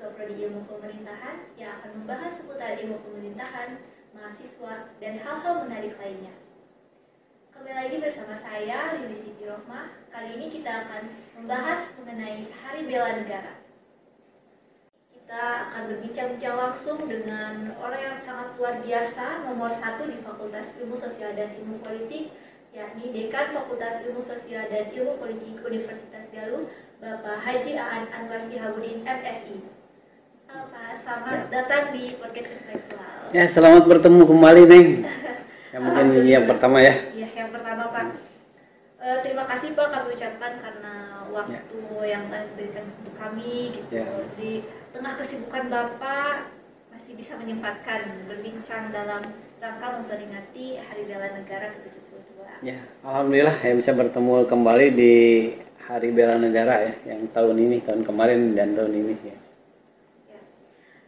mahasiswa Prodi Ilmu Pemerintahan yang akan membahas seputar ilmu pemerintahan, mahasiswa, dan hal-hal menarik lainnya. Kembali lagi bersama saya, Lili Siti Rohmah. Kali ini kita akan membahas mengenai Hari Bela Negara. Kita akan berbincang-bincang langsung dengan orang yang sangat luar biasa, nomor satu di Fakultas Ilmu Sosial dan Ilmu Politik, yakni Dekan Fakultas Ilmu Sosial dan Ilmu Politik Universitas Galuh, Bapak Haji Aan Anwar Sihabudin MSI. Halo Pak, selamat datang di podcast Intelektual. Ya, selamat bertemu kembali, Neng. Yang mungkin yang pertama ya. Iya, yang pertama Pak. Eh, terima kasih Pak kami ucapkan karena waktu yang telah diberikan untuk kami gitu. Ya. Di tengah kesibukan Bapak masih bisa menyempatkan berbincang dalam rangka memperingati Hari Bela Negara ke-72. Ya, alhamdulillah ya bisa bertemu kembali di Hari Bela Negara ya, yang tahun ini, tahun kemarin dan tahun ini ya. Ya.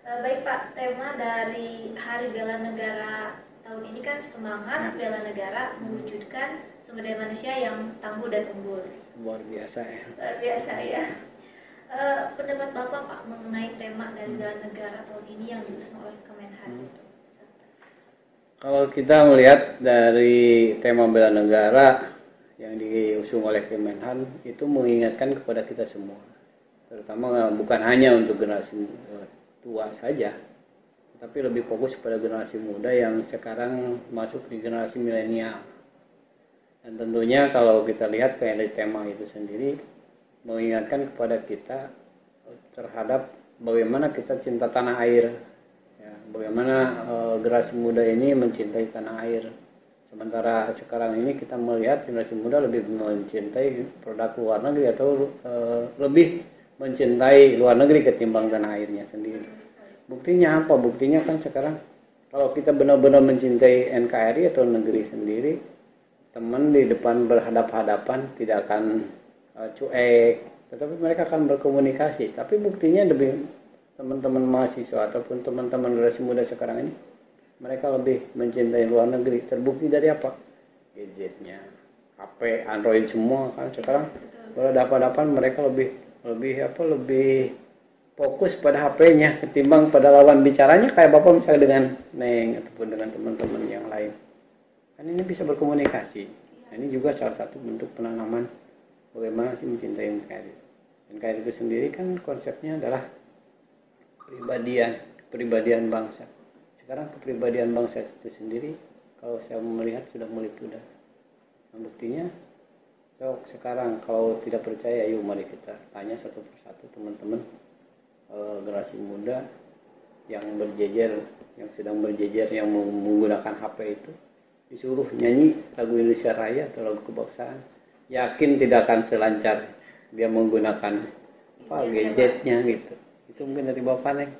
Eh, baik Pak, tema dari Hari Bela Negara tahun ini kan semangat Ya. bela negara mewujudkan sumber daya manusia yang tangguh dan unggul. Luar biasa ya. Luar biasa ya. Eh, pendapat Bapak Pak mengenai tema dari bela negara tahun ini yang diusung oleh Kemenhan. Hmm. Kalau kita melihat dari tema bela negara yang diusung oleh Kemenhan itu mengingatkan kepada kita semua. Terutama bukan hanya untuk generasi eh, tua saja, tapi lebih fokus pada generasi muda yang sekarang masuk di generasi milenial. Dan tentunya kalau kita lihat dari tema itu sendiri mengingatkan kepada kita terhadap bagaimana kita cinta tanah air, ya, bagaimana eh, generasi muda ini mencintai tanah air. Sementara sekarang ini kita melihat generasi muda lebih mencintai produk luar negeri atau eh, lebih mencintai luar negeri ketimbang tanah airnya sendiri. Buktinya apa? Buktinya kan sekarang kalau kita benar-benar mencintai NKRI atau negeri sendiri, teman di depan berhadap-hadapan tidak akan uh, cuek, tetapi mereka akan berkomunikasi. Tapi buktinya lebih teman-teman mahasiswa ataupun teman-teman generasi muda sekarang ini, mereka lebih mencintai luar negeri. Terbukti dari apa? Gadgetnya, HP, Android semua kan sekarang berhadapan-hadapan mereka lebih lebih apa lebih fokus pada HP-nya ketimbang pada lawan bicaranya kayak bapak misalnya dengan Neng ataupun dengan teman-teman yang lain. Kan ini bisa berkomunikasi. Nah, ini juga salah satu bentuk penanaman bagaimana sih mencintai NKRI NKRI itu sendiri kan konsepnya adalah kepribadian kepribadian bangsa. Sekarang kepribadian bangsa itu sendiri kalau saya melihat sudah mulai pudar. Nah, buktinya so sekarang kalau tidak percaya yuk mari kita tanya satu persatu teman-teman eh, generasi muda yang berjejer yang sedang berjejer yang menggunakan HP itu disuruh nyanyi lagu Indonesia Raya atau lagu kebangsaan. Yakin tidak akan selancar dia menggunakan apa gadgetnya gitu. Itu mungkin dari bapak neng.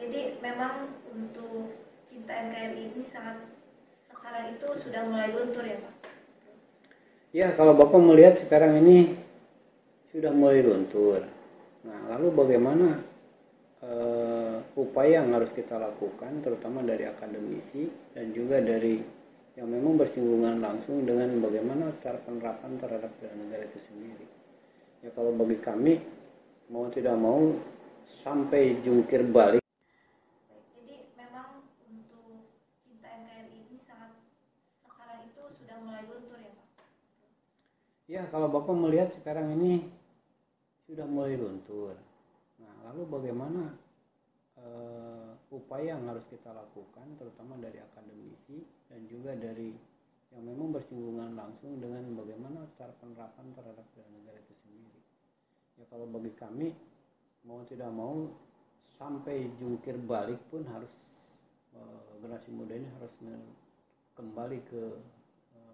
Jadi memang untuk cinta NKRI ini sangat sekarang itu sudah mulai luntur ya Pak. Ya kalau bapak melihat sekarang ini sudah mulai luntur nah lalu bagaimana eh, upaya yang harus kita lakukan terutama dari akademisi dan juga dari yang memang bersinggungan langsung dengan bagaimana cara penerapan terhadap bela negara itu sendiri ya kalau bagi kami mau tidak mau sampai jungkir balik mulai luntur ya. Ya, kalau Bapak melihat sekarang ini sudah mulai luntur. Nah, lalu bagaimana eh, upaya yang harus kita lakukan, terutama dari akademisi dan juga dari yang memang bersinggungan langsung dengan bagaimana cara penerapan terhadap bela negara itu sendiri. Ya, kalau bagi kami mau tidak mau sampai jungkir balik pun harus eh, generasi muda ini harus kembali ke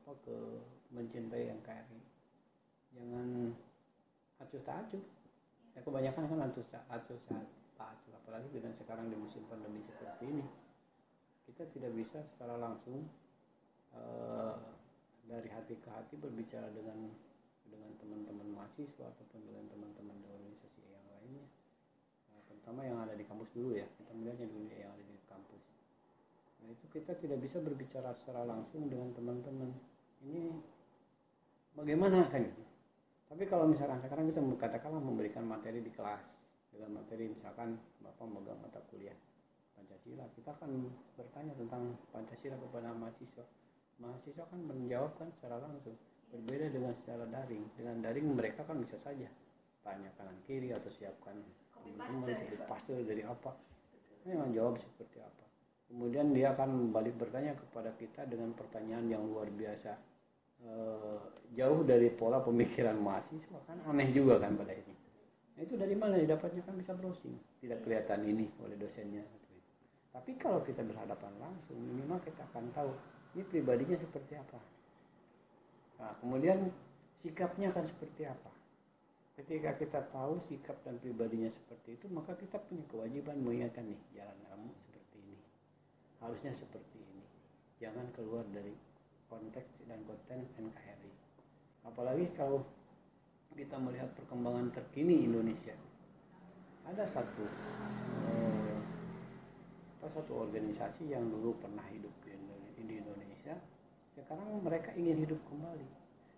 apa ke mencintai NKRI jangan acuh tak acuh ya kebanyakan kan acuh tak acuh tak acuh. Apalagi dengan sekarang di musim pandemi seperti ini kita tidak bisa secara langsung eh, dari hati ke hati berbicara dengan dengan teman-teman mahasiswa ataupun dengan teman-teman di organisasi yang lainnya. Nah, terutama yang ada di kampus dulu ya kita melihatnya dulu yang ada di kampus. Nah itu kita tidak bisa berbicara secara langsung dengan teman-teman. Ini bagaimana kan gitu tapi kalau misalkan sekarang kita katakanlah memberikan materi di kelas dengan materi misalkan bapak megang mata kuliah Pancasila kita akan bertanya tentang Pancasila kepada mahasiswa. Mahasiswa kan menjawab kan secara langsung berbeda dengan secara daring. Dengan daring mereka kan bisa saja tanya kanan kiri atau siapkan teman-teman, ya, paste dari apa. Memang jawab seperti apa. Kemudian dia akan balik bertanya kepada kita dengan pertanyaan yang luar biasa Eh, jauh dari pola pemikiran mahasiswa kan aneh juga kan pada ini. Nah, itu dari mana didapatnya? Kan bisa browsing. Tidak kelihatan ini oleh dosennya. Tapi kalau kita berhadapan langsung minimal kita akan tahu ini pribadinya seperti apa. Nah, kemudian sikapnya akan seperti apa. Ketika kita tahu sikap dan pribadinya seperti itu maka kita punya kewajiban mengingatkan nih jalan kamu seperti ini. Harusnya seperti ini. Jangan keluar dari konteks dan konten NKRI apalagi kalau kita melihat perkembangan terkini Indonesia. Ada satu eh, apa satu organisasi yang dulu pernah hidup di Indo- di Indonesia sekarang mereka ingin hidup kembali.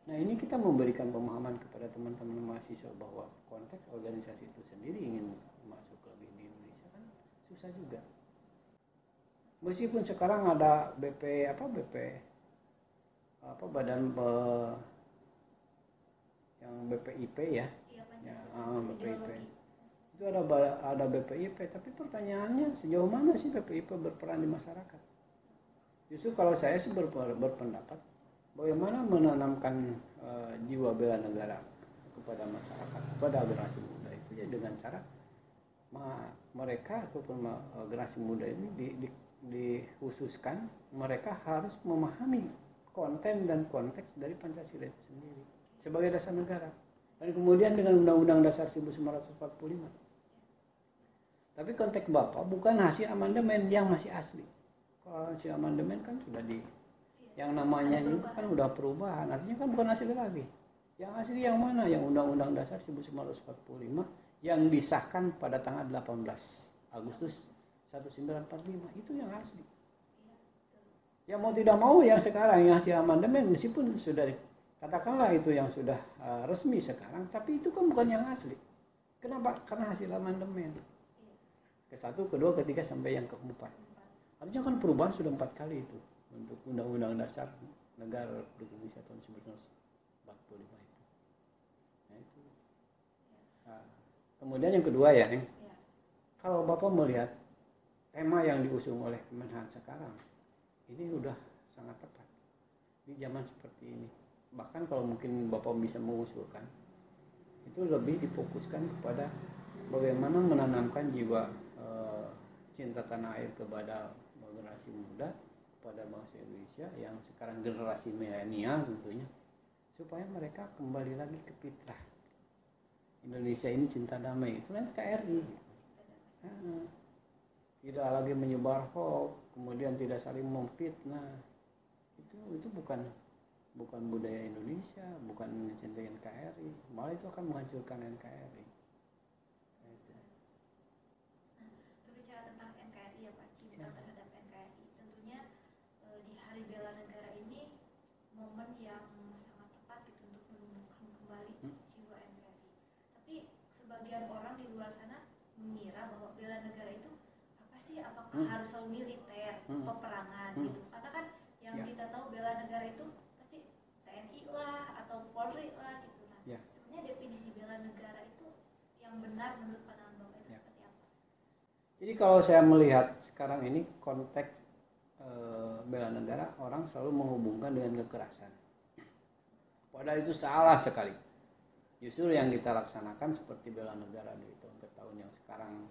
Nah ini kita memberikan pemahaman kepada teman-teman mahasiswa bahwa konteks organisasi itu sendiri ingin masuk lagi di Indonesia kan susah juga. Meskipun sekarang ada BP apa BP apa badan pe- yang BPIP ya Iya Ya, ah, BPIP. Ideologi. itu ada ada BPIP tapi pertanyaannya sejauh mana sih BPIP berperan di masyarakat justru kalau saya sih berpe- berpendapat bagaimana menanamkan eh, jiwa bela negara kepada masyarakat kepada generasi muda itu ya dengan cara ma- mereka ataupun ma- eh, generasi muda ini di, di- dikhususkan mereka harus memahami konten dan konteks dari Pancasila itu sendiri sebagai dasar negara dan kemudian dengan Undang-Undang Dasar 1945 tapi konteks Bapak bukan hasil amandemen yang masih asli. Kalau hasil amandemen kan sudah di yang namanya juga kan udah perubahan. Artinya kan bukan asli lagi. Yang asli yang mana? Yang Undang-Undang Dasar 1945 yang disahkan pada tanggal 18 Agustus 1945 itu yang asli. Yang mau tidak mau yang sekarang yang hasil amandemen meskipun sudah katakanlah itu yang sudah uh, resmi sekarang, tapi itu kan bukan yang asli. Kenapa? Karena hasil amandemen ke satu, kedua, ketiga sampai yang keempat. Artinya kan perubahan sudah empat kali itu untuk undang-undang dasar negara Republik Indonesia tahun 1945 itu. Nah, itu. Nah, kemudian yang kedua ya. Iya. kalau Bapak melihat tema yang diusung oleh Kemenhan sekarang, ini udah sangat tepat di zaman seperti ini. Bahkan kalau mungkin Bapak bisa mengusulkan, itu lebih difokuskan kepada bagaimana menanamkan jiwa eh, cinta tanah air kepada generasi muda, kepada bangsa Indonesia yang sekarang generasi milenial tentunya, supaya mereka kembali lagi ke fitrah. Indonesia ini cinta damai, itu kan KRI. Tidak lagi menyebar hoax, kemudian tidak saling memfitnah. Itu itu bukan bukan budaya Indonesia, bukan mencintai NKRI, malah itu akan menghancurkan NKRI. Berbicara tentang NKRI ya Pak, cinta terhadap NKRI. Tentunya di Hari Bela Negara ini momen yang sangat tepat gitu untuk menumbuhkan kembali Hmm. jiwa NKRI. Tapi sebagian orang di luar sana mengira bahwa bela negara itu sih? Apakah Hmm. harus selalu militer, Hmm. peperangan Hmm. gitu? Karena kan yang Ya. kita tahu bela negara itu pasti TNI lah atau Polri lah gitu. Nah, Ya. sebenarnya definisi bela negara itu yang benar menurut pandangan Bapak itu Ya. seperti apa? Jadi kalau saya melihat sekarang ini konteks eh, bela negara orang selalu menghubungkan dengan kekerasan. Padahal itu salah sekali. Justru yang kita laksanakan seperti bela negara di tahun ke tahun yang sekarang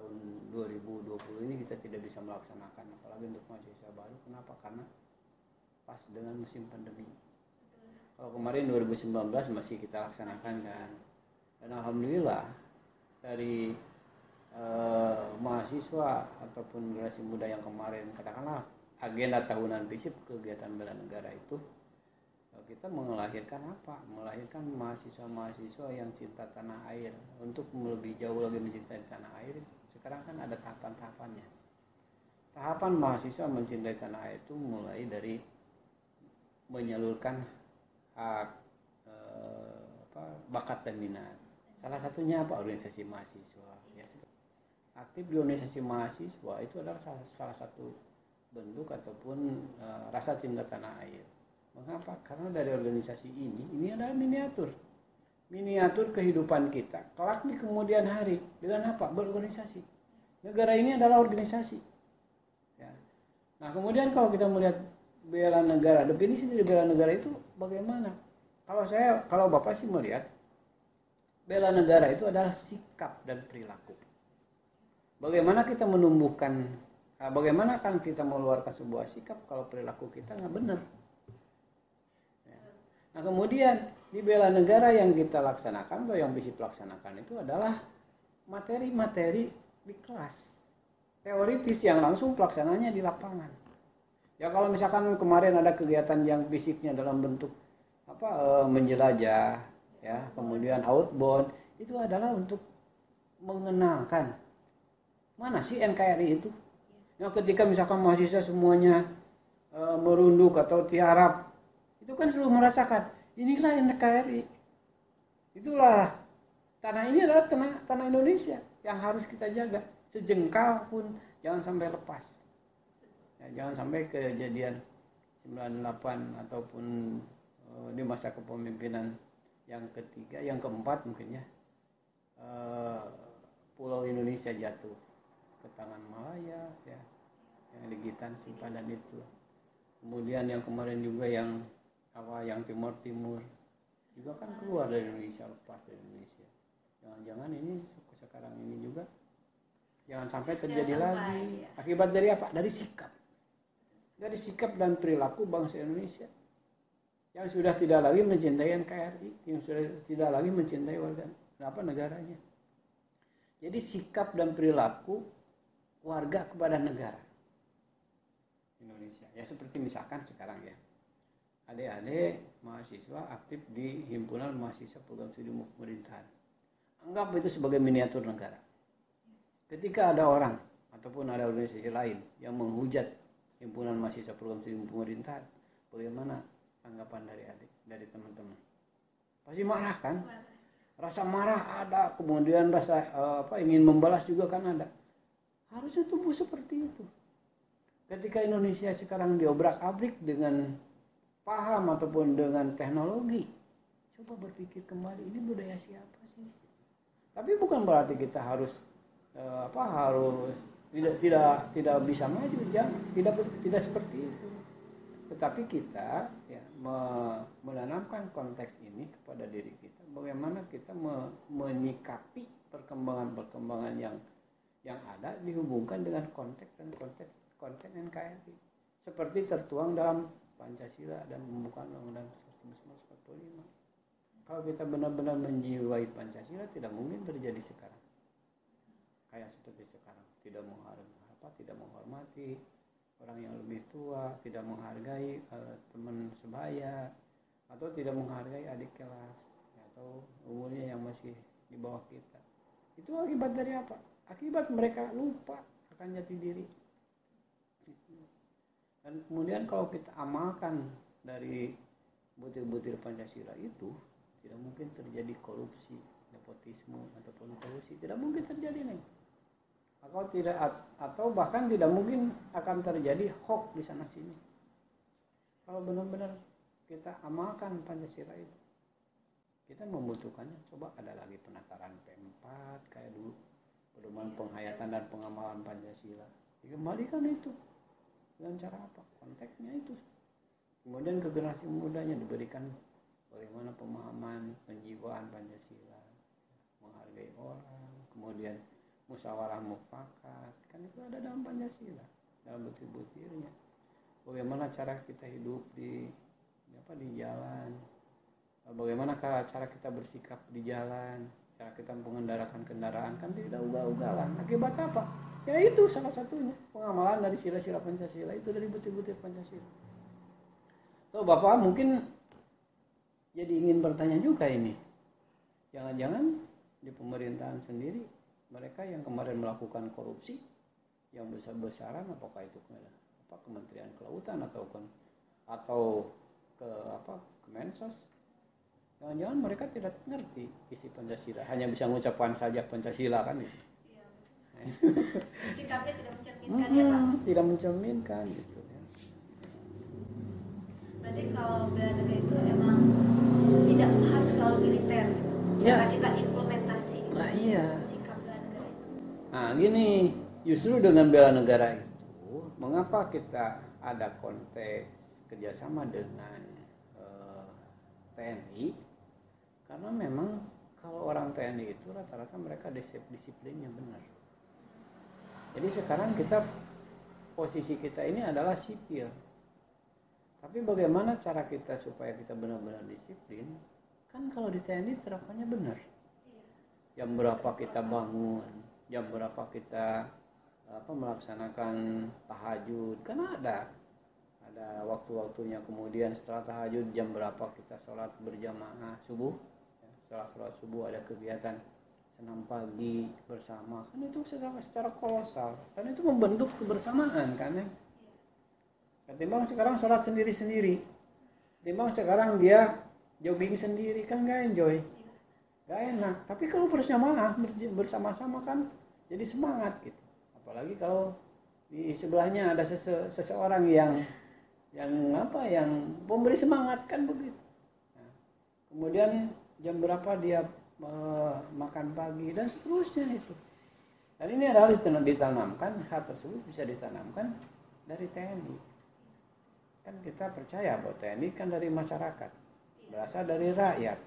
tahun 2020 ini kita tidak bisa melaksanakan apalagi untuk mahasiswa baru. Kenapa? Karena pas dengan musim pandemi. Kalau kemarin 2019 masih kita laksanakan kan. Dan alhamdulillah dari eh, mahasiswa ataupun generasi muda yang kemarin katakanlah agenda tahunan FISIP kegiatan bela negara itu eh, kita melahirkan apa? Melahirkan mahasiswa-mahasiswa yang cinta tanah air untuk lebih jauh lagi mencintai tanah air. Sekarang kan ada tahapan-tahapannya. Tahapan mahasiswa mencintai tanah air itu mulai dari menyalurkan hak eh, apa, bakat dan minat. Salah satunya apa? Organisasi mahasiswa ya. Aktif di organisasi mahasiswa itu adalah salah, salah satu bentuk ataupun uh, rasa cinta tanah air. Mengapa? Karena dari organisasi ini ini adalah miniatur miniatur kehidupan kita kelak di kemudian hari dengan apa berorganisasi negara ini adalah organisasi ya. nah kemudian kalau kita melihat bela negara definisi dari bela negara itu bagaimana kalau saya kalau bapak sih melihat bela negara itu adalah sikap dan perilaku. Bagaimana kita menumbuhkan, ah, bagaimana kan kita mengeluarkan sebuah sikap kalau perilaku kita nggak benar. Nah kemudian di bela negara yang kita laksanakan atau yang bisa laksanakan itu adalah materi-materi di kelas. Teoritis yang langsung pelaksananya di lapangan. Ya kalau misalkan kemarin ada kegiatan yang fisiknya dalam bentuk apa eh, menjelajah ya kemudian outbound itu adalah untuk mengenalkan mana sih NKRI itu ya ketika misalkan mahasiswa semuanya e, merunduk atau tiarap itu kan selalu merasakan inilah NKRI itulah tanah ini adalah tanah tanah Indonesia yang harus kita jaga sejengkal pun jangan sampai lepas. Ya, jangan sampai kejadian 98 ataupun e, di masa kepemimpinan yang ketiga yang keempat mungkin ya uh, Pulau Indonesia jatuh ke tangan Malaya ya yang Ligitan simpanan itu. Kemudian yang kemarin juga yang apa yang Timur Timur juga kan keluar dari Indonesia lepas dari Indonesia jangan-jangan ini sekarang ini juga jangan sampai terjadi sampai, lagi ya. akibat dari apa dari sikap dari sikap dan perilaku bangsa Indonesia yang sudah tidak lagi mencintai NKRI, yang sudah tidak lagi mencintai warga apa negaranya. Jadi sikap dan perilaku warga kepada negara Indonesia. Ya seperti misalkan sekarang ya. Adik-adik mahasiswa aktif di himpunan mahasiswa program studi pemerintahan. Anggap itu sebagai miniatur negara. Ketika ada orang ataupun ada organisasi lain yang menghujat himpunan mahasiswa program studi pemerintahan, bagaimana tanggapan dari adik dari teman-teman pasti marah kan rasa marah ada kemudian rasa uh, apa ingin membalas juga kan ada harusnya tumbuh seperti itu ketika Indonesia sekarang diobrak abrik dengan paham ataupun dengan teknologi. Coba berpikir kembali ini budaya siapa sih? Tapi bukan berarti kita harus uh, apa harus tidak tidak tidak bisa maju jangan tidak tidak seperti itu. Tetapi kita ya menanamkan konteks ini kepada diri kita. Bagaimana kita me, menyikapi perkembangan-perkembangan yang yang ada dihubungkan dengan konteks dan konteks konteks NKRI seperti tertuang dalam Pancasila dan pembukaan Undang-Undang 1945 kalau kita benar-benar menjiwai Pancasila tidak mungkin terjadi sekarang. Kayak seperti sekarang tidak menghargai apa tidak menghormati orang yang lebih tua tidak menghargai uh, teman sebaya atau tidak menghargai adik kelas atau umurnya yang masih di bawah kita. Itu akibat dari apa? Akibat mereka lupa akan jati diri dan kemudian kalau kita amalkan dari butir-butir Pancasila itu tidak mungkin terjadi korupsi nepotisme ataupun korupsi. Tidak mungkin terjadi nih atau tidak atau bahkan tidak mungkin akan terjadi hoax di sana sini. Kalau benar-benar kita amalkan Pancasila itu kita membutuhkannya. Coba ada lagi penataran P4 kayak dulu pedoman penghayatan dan pengamalan Pancasila. Dikembalikan itu dengan cara apa? Konteksnya itu. Kemudian ke generasi mudanya diberikan bagaimana pemahaman penjiwaan Pancasila menghargai orang kemudian musyawarah mufakat. Kan itu ada dalam Pancasila dalam butir-butirnya. Bagaimana cara kita hidup di apa di jalan? Bagaimana cara kita bersikap di jalan? Cara kita mengendarakan kendaraan? Kan tidak ugal-ugalan akibat apa ya itu salah satunya. Pengamalan dari sila-sila Pancasila. Itu dari butir-butir Pancasila. So bapak mungkin jadi ingin bertanya juga ini. Jangan-jangan di pemerintahan sendiri mereka yang kemarin melakukan korupsi yang besar-besaran apakah itu apa Kementerian Kelautan atau atau ke apa Kemensos? Jangan-jangan mereka tidak ngerti isi Pancasila, hanya bisa mengucapkan saja Pancasila kan gitu. Sikapnya tidak mencerminkan ya pak tidak mencerminkan gitu ya. berarti kalau bela negara itu emang tidak harus selalu militer gitu. Ya. cara kita implementasi Lah iya. sikap bela negara itu Nah gini, justru dengan bela negara itu, mengapa kita ada konteks kerjasama dengan eh, TNI? Karena memang kalau orang TNI itu rata-rata mereka disip- disiplinnya benar. Jadi sekarang kita posisi kita ini adalah sipil. Tapi bagaimana cara kita supaya kita benar-benar disiplin? Kan kalau di TNI terapannya benar. Jam berapa kita bangun, jam berapa kita apa melaksanakan tahajud. Kan ada. Ada waktu-waktunya. Kemudian setelah tahajud jam berapa kita sholat berjamaah subuh? Ya, setelah sholat subuh ada kegiatan senam pagi bersama. Kan itu secara secara kolosal. Dan itu membentuk kebersamaan kan ya? Ketimbang sekarang sholat sendiri-sendiri. Ketimbang sekarang dia jogging sendiri kan gak enjoy. Gak enak. Tapi kalau bersama bersama-sama kan jadi semangat gitu. Apalagi kalau di sebelahnya ada sese- seseorang yang yang apa yang memberi semangat kan begitu. Nah, kemudian jam berapa dia makan pagi dan seterusnya itu. Dan ini adalah ditan- ditanamkan hal tersebut bisa ditanamkan dari TNI kan kita percaya bahwa TNI kan dari masyarakat berasal dari rakyat.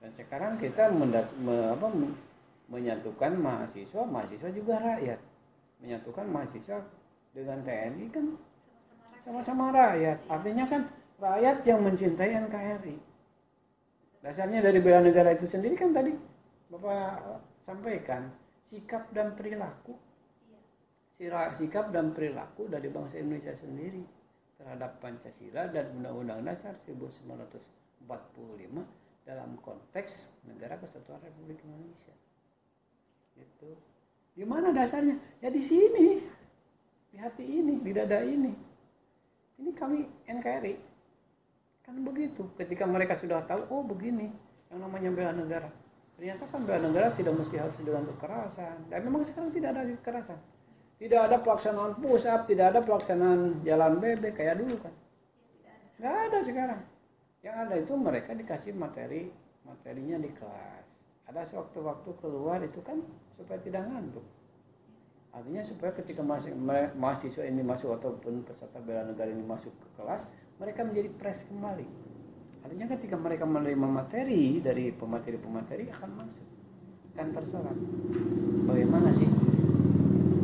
Dan sekarang kita mendat, me- apa, me- menyatukan mahasiswa mahasiswa juga rakyat. Menyatukan mahasiswa dengan TNI kan sama-sama rakyat. Artinya kan rakyat yang mencintai NKRI dasarnya dari bela negara itu sendiri kan tadi bapak sampaikan sikap dan perilaku sikap dan perilaku dari bangsa Indonesia sendiri terhadap Pancasila dan Undang-Undang Dasar 1945 dalam konteks negara kesatuan Republik Indonesia. Itu. Di mana dasarnya? Ya di sini. Di hati ini, di dada ini. Ini kami NKRI. Kan begitu. Ketika mereka sudah tahu, oh begini yang namanya bela negara. Ternyata kan bela negara tidak mesti harus dengan kekerasan. Dan memang sekarang tidak ada kekerasan. Tidak ada pelaksanaan push up, tidak ada pelaksanaan jalan bebek kayak dulu kan. Nggak ada sekarang. Yang ada itu mereka dikasih materi, materinya di kelas. Ada sewaktu-waktu keluar itu kan supaya tidak ngantuk. Artinya supaya ketika mahasiswa ini masuk ataupun peserta bela negara ini masuk ke kelas, mereka menjadi fresh kembali. Artinya ketika mereka menerima materi dari pemateri-pemateri akan masuk, akan terserap. Bagaimana sih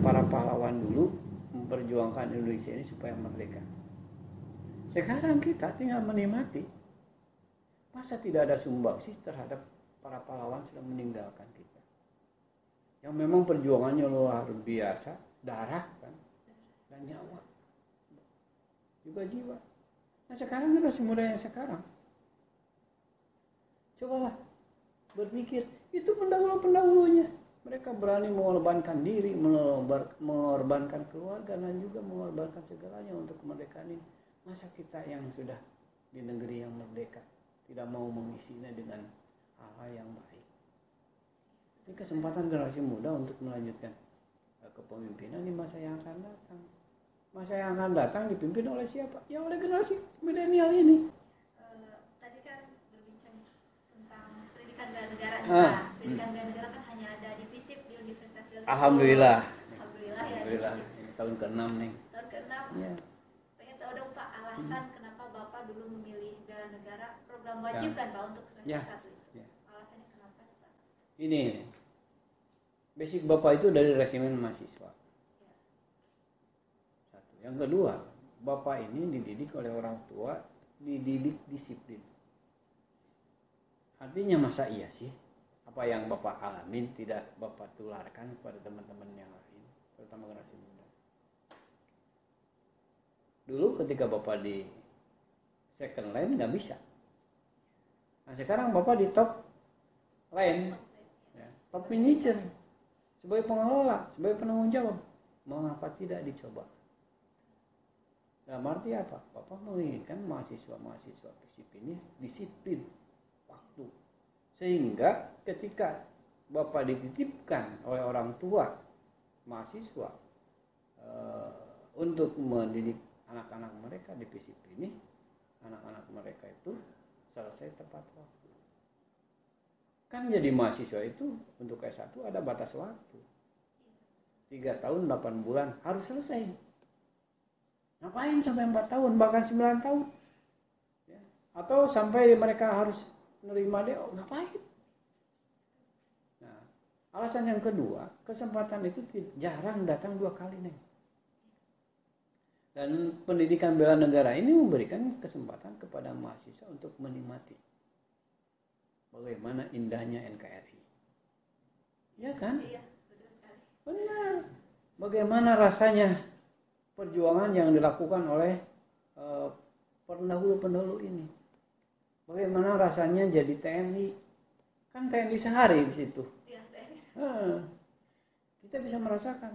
para pahlawan dulu memperjuangkan Indonesia ini supaya merdeka? Sekarang kita tinggal menikmati. Masa tidak ada sumbangsi terhadap para pahlawan sudah meninggalkan kita? Yang memang perjuangannya luar biasa, darah kan, dan nyawa, juga jiwa. Nah sekarang generasi muda yang sekarang, cobalah berpikir itu pendahulu-pendahulunya. Mereka berani mengorbankan diri, mengorban- mengorbankan keluarga dan juga mengorbankan segalanya untuk kemerdekaan ini. Masa kita yang sudah di negeri yang merdeka tidak mau mengisinya dengan hal-hal yang baik. Ini kesempatan generasi muda untuk melanjutkan eh, kepemimpinan di masa yang akan datang. Masa yang akan datang dipimpin oleh siapa? Ya oleh generasi milenial ini. Eh, tadi kan berbincang tentang pendidikan bela negara Ah. Pendidikan bela negara kan hanya ada di FISIP di Universitas. Alhamdulillah. Alhamdulillah ya. Alhamdulillah. Ini tahun ke-6 nih. Tahun ke-6 Ya. pengen tahu dong Pak alasan kenapa Bapak dulu memilih bela negara program wajib Ya. kan Pak untuk semester Ya. 1 itu. Ya. Alasannya kenapa sih Pak? Ini basic bapak itu dari resimen mahasiswa. Ya. Yang kedua, bapak ini dididik oleh orang tua, dididik disiplin. Artinya masa iya sih apa yang bapak alamin tidak bapak tularkan kepada teman-teman yang lain, terutama generasi muda. Dulu ketika bapak di second line nggak bisa. Nah sekarang bapak di top line, ya, top manager, sebagai pengelola, sebagai penanggung jawab, mengapa tidak dicoba? Dalam arti apa? Bapak menginginkan mahasiswa-mahasiswa FISIP ini disiplin waktu, sehingga ketika bapak dititipkan oleh orang tua mahasiswa eh, untuk mendidik anak-anak mereka di PCP ini anak-anak mereka itu selesai tepat waktu. Kan jadi mahasiswa itu untuk S1 ada batas waktu. Tiga tahun 8 bulan harus selesai ngapain sampai empat tahun bahkan 9 tahun ya. atau sampai mereka harus nerima dia oh, ngapain nah alasan yang kedua kesempatan itu jarang datang dua kali nih dan pendidikan bela negara ini memberikan kesempatan kepada mahasiswa untuk menikmati bagaimana indahnya NKRI ya kan Iya, betul sekali. Benar. Bagaimana rasanya perjuangan yang dilakukan oleh eh, pendahulu-pendahulu ini? Bagaimana rasanya jadi TNI? Kan TNI sehari di situ. Eh, kita bisa merasakan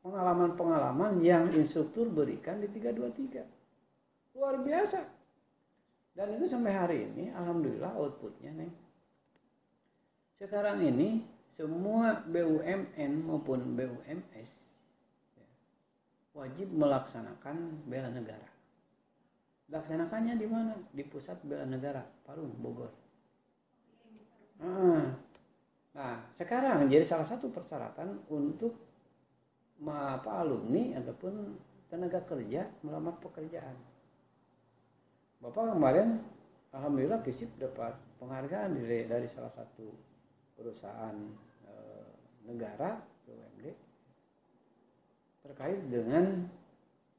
pengalaman-pengalaman yang instruktur berikan di 323. Luar biasa. Dan itu sampai hari ini, alhamdulillah outputnya, Neng. Sekarang ini semua BUMN maupun BUMS ya, wajib melaksanakan bela negara. Laksanakannya di mana? Di pusat bela negara, Parung, Bogor. Ah. Nah, sekarang jadi salah satu persyaratan untuk apa alumni ataupun tenaga kerja melamar pekerjaan. Bapak kemarin alhamdulillah FISIP dapat penghargaan dari, dari salah satu perusahaan eh, negara BUMD terkait dengan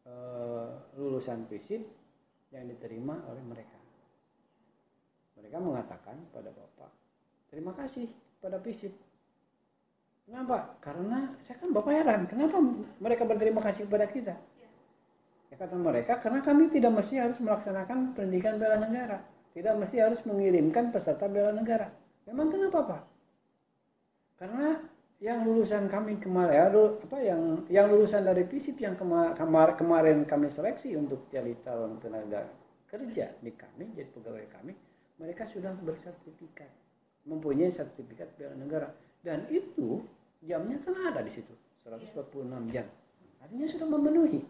eh, lulusan FISIP yang diterima oleh mereka. Mereka mengatakan pada Bapak, terima kasih pada FISIP. Kenapa? Karena saya kan Bapak heran, kenapa mereka berterima kasih kepada kita? Ya kata mereka, karena kami tidak mesti harus melaksanakan pendidikan bela negara. Tidak mesti harus mengirimkan peserta bela negara. Memang kenapa Pak? Karena yang lulusan kami kemarin, ya, apa yang yang lulusan dari FISIP yang kema- kemar- kemarin kami seleksi untuk jadi calon tenaga kerja di kami, jadi pegawai kami, mereka sudah bersertifikat, mempunyai sertifikat bela negara, dan itu jamnya kan ada di situ, 126 jam, artinya sudah memenuhi.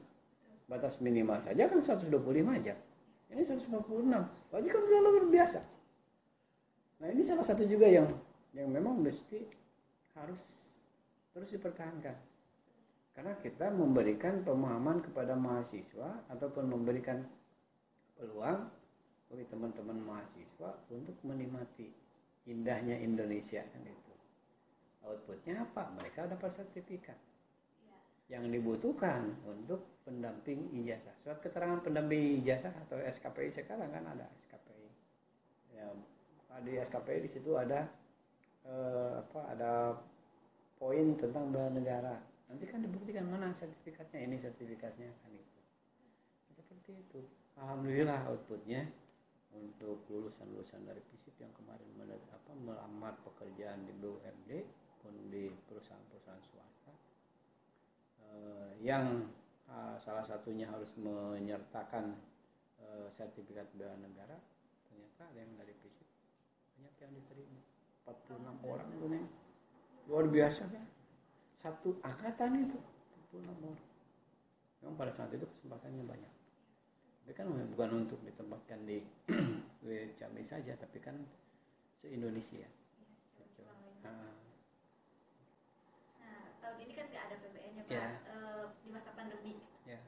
Batas minimal saja kan 125 jam, ini 146, berarti kan sudah luar biasa. Nah ini salah satu juga yang yang memang mesti harus terus dipertahankan. Karena kita memberikan pemahaman kepada mahasiswa ataupun memberikan peluang bagi teman-teman mahasiswa untuk menikmati indahnya Indonesia kan itu outputnya apa? Mereka dapat sertifikat. Yang dibutuhkan untuk pendamping ijazah. Surat keterangan pendamping ijazah atau SKPI sekarang kan ada SKPI ya di SKPI di situ ada eh, apa ada poin tentang bela negara. Nanti kan dibuktikan mana sertifikatnya ini sertifikatnya kan itu. Seperti itu. Alhamdulillah outputnya untuk lulusan-lulusan dari FISIP yang kemarin apa, melamar pekerjaan di BUMD pun di perusahaan-perusahaan swasta eh, yang ah, salah satunya harus menyertakan eh, sertifikat bela negara ternyata ada yang dari FISIP banyak yang diterima 46 orang tuh Neng luar biasa kan satu angkatan itu 46 orang memang pada saat itu kesempatannya banyak tapi kan bukan untuk ditempatkan di Jambi saja tapi kan se Indonesia Gitu. Ah, Nah, tahun ini kan nggak ada Pak Ya. Eh, di masa pandemi. ya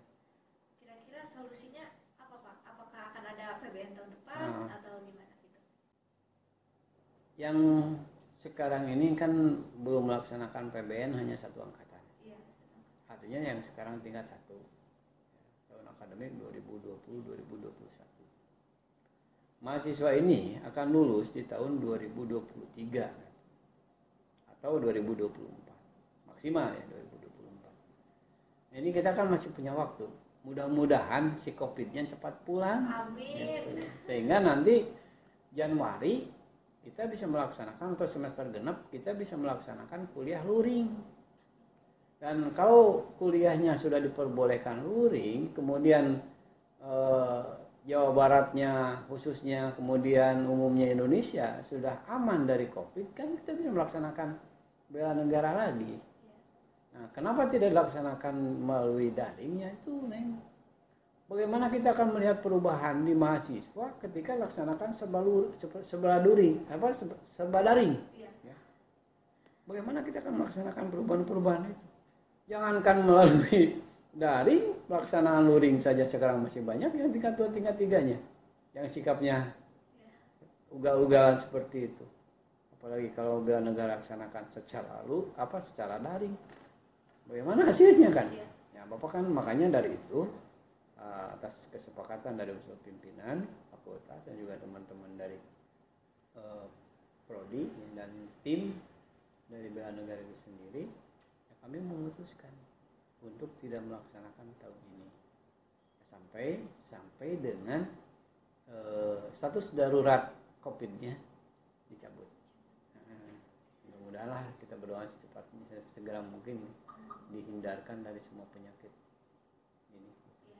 Kira-kira solusinya apa Pak? Apakah akan ada PBN tahun depan Ah. atau gimana gitu? Yang sekarang ini kan belum melaksanakan PBN hanya satu angkatan. Iya. artinya yang sekarang tingkat satu. Tahun akademik 2020-2021 mahasiswa ini akan lulus di tahun 2023 atau 2024 maksimal ya 2024 ini kita kan masih punya waktu. Mudah-mudahan si covidnya cepat pulang. Amin. sehingga nanti Januari kita bisa melaksanakan atau semester genap kita bisa melaksanakan kuliah luring dan kalau kuliahnya sudah diperbolehkan luring kemudian eh, Jawa Baratnya khususnya kemudian umumnya Indonesia sudah aman dari COVID kan kita bisa melaksanakan bela negara lagi. Nah, kenapa tidak dilaksanakan melalui daring ya itu neng. Bagaimana kita akan melihat perubahan di mahasiswa ketika laksanakan sebalu, sebelah during apa sebelah daring? Iya. Ya. Bagaimana kita akan melaksanakan perubahan-perubahan itu? Jangankan melalui daring pelaksanaan luring saja sekarang masih banyak yang tingkat dua tingkat tiganya yang sikapnya ugal-ugalan seperti itu apalagi kalau bela negara laksanakan secara lu apa secara daring bagaimana hasilnya kan Iya. ya bapak kan makanya dari itu uh, atas kesepakatan dari unsur pimpinan fakultas dan juga teman-teman dari uh, prodi dan tim dari bela negara itu sendiri ya kami memutuskan untuk tidak melaksanakan tahun ini sampai sampai dengan eh, status darurat COVID-nya dicabut. Nah, mudah-mudahan kita berdoa secepatnya segera mungkin dihindarkan dari semua penyakit ini. Iya, betul,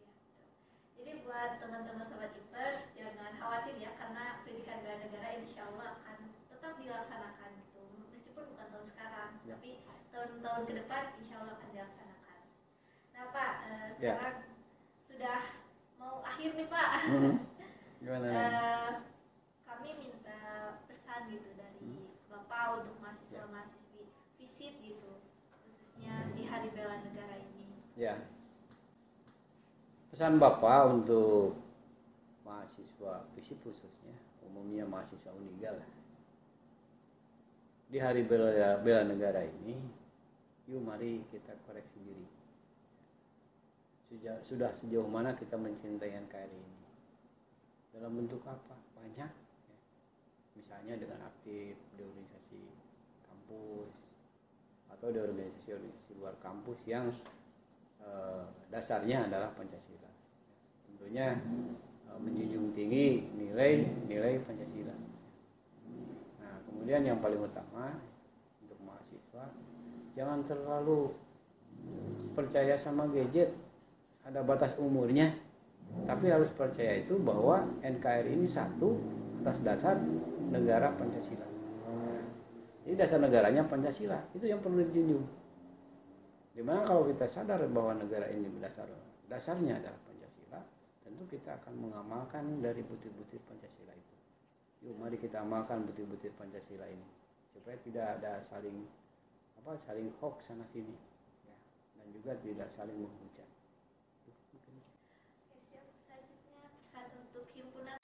iya, betul. Jadi buat teman-teman sobat Ipers jangan khawatir ya karena pendidikan bela negara insya Allah akan tetap dilaksanakan gitu meskipun bukan tahun sekarang Ya. tapi tahun-tahun ke depan insya Allah akan dilaksanakan. Nah Pak eh, Ya. sekarang sudah mau akhir nih Pak. Hmm. Gimana? Eh, kami minta pesan gitu dari Hmm. Bapak untuk Ya. mahasiswa-mahasiswi visit gitu khususnya di Hari Bela Negara ini. Ya. Pesan Bapak untuk mahasiswa FISIP khususnya, umumnya mahasiswa Uniga lah. Di hari bela, bela negara ini, yuk mari kita koreksi diri. Sudah, sudah sejauh mana kita mencintai NKRI ini? Dalam bentuk apa? Banyak. ya. Misalnya dengan aktif di organisasi kampus atau di organisasi-organisasi luar kampus yang eh, dasarnya adalah Pancasila. Tentunya eh, menjunjung tinggi nilai-nilai Pancasila. Nah, kemudian yang paling utama untuk mahasiswa jangan terlalu percaya sama gadget. Ada batas umurnya. Tapi harus percaya itu bahwa NKRI ini satu atas dasar negara Pancasila. Jadi dasar negaranya Pancasila. Itu yang perlu dijunjung. Di mana kalau kita sadar bahwa negara ini berdasar dasarnya adalah tentu kita akan mengamalkan dari butir-butir Pancasila itu. Yuk mari kita amalkan butir-butir Pancasila ini supaya tidak ada saling apa saling hoax sana sini ya. dan juga tidak saling menghujat. Selanjutnya pesan untuk himpunan.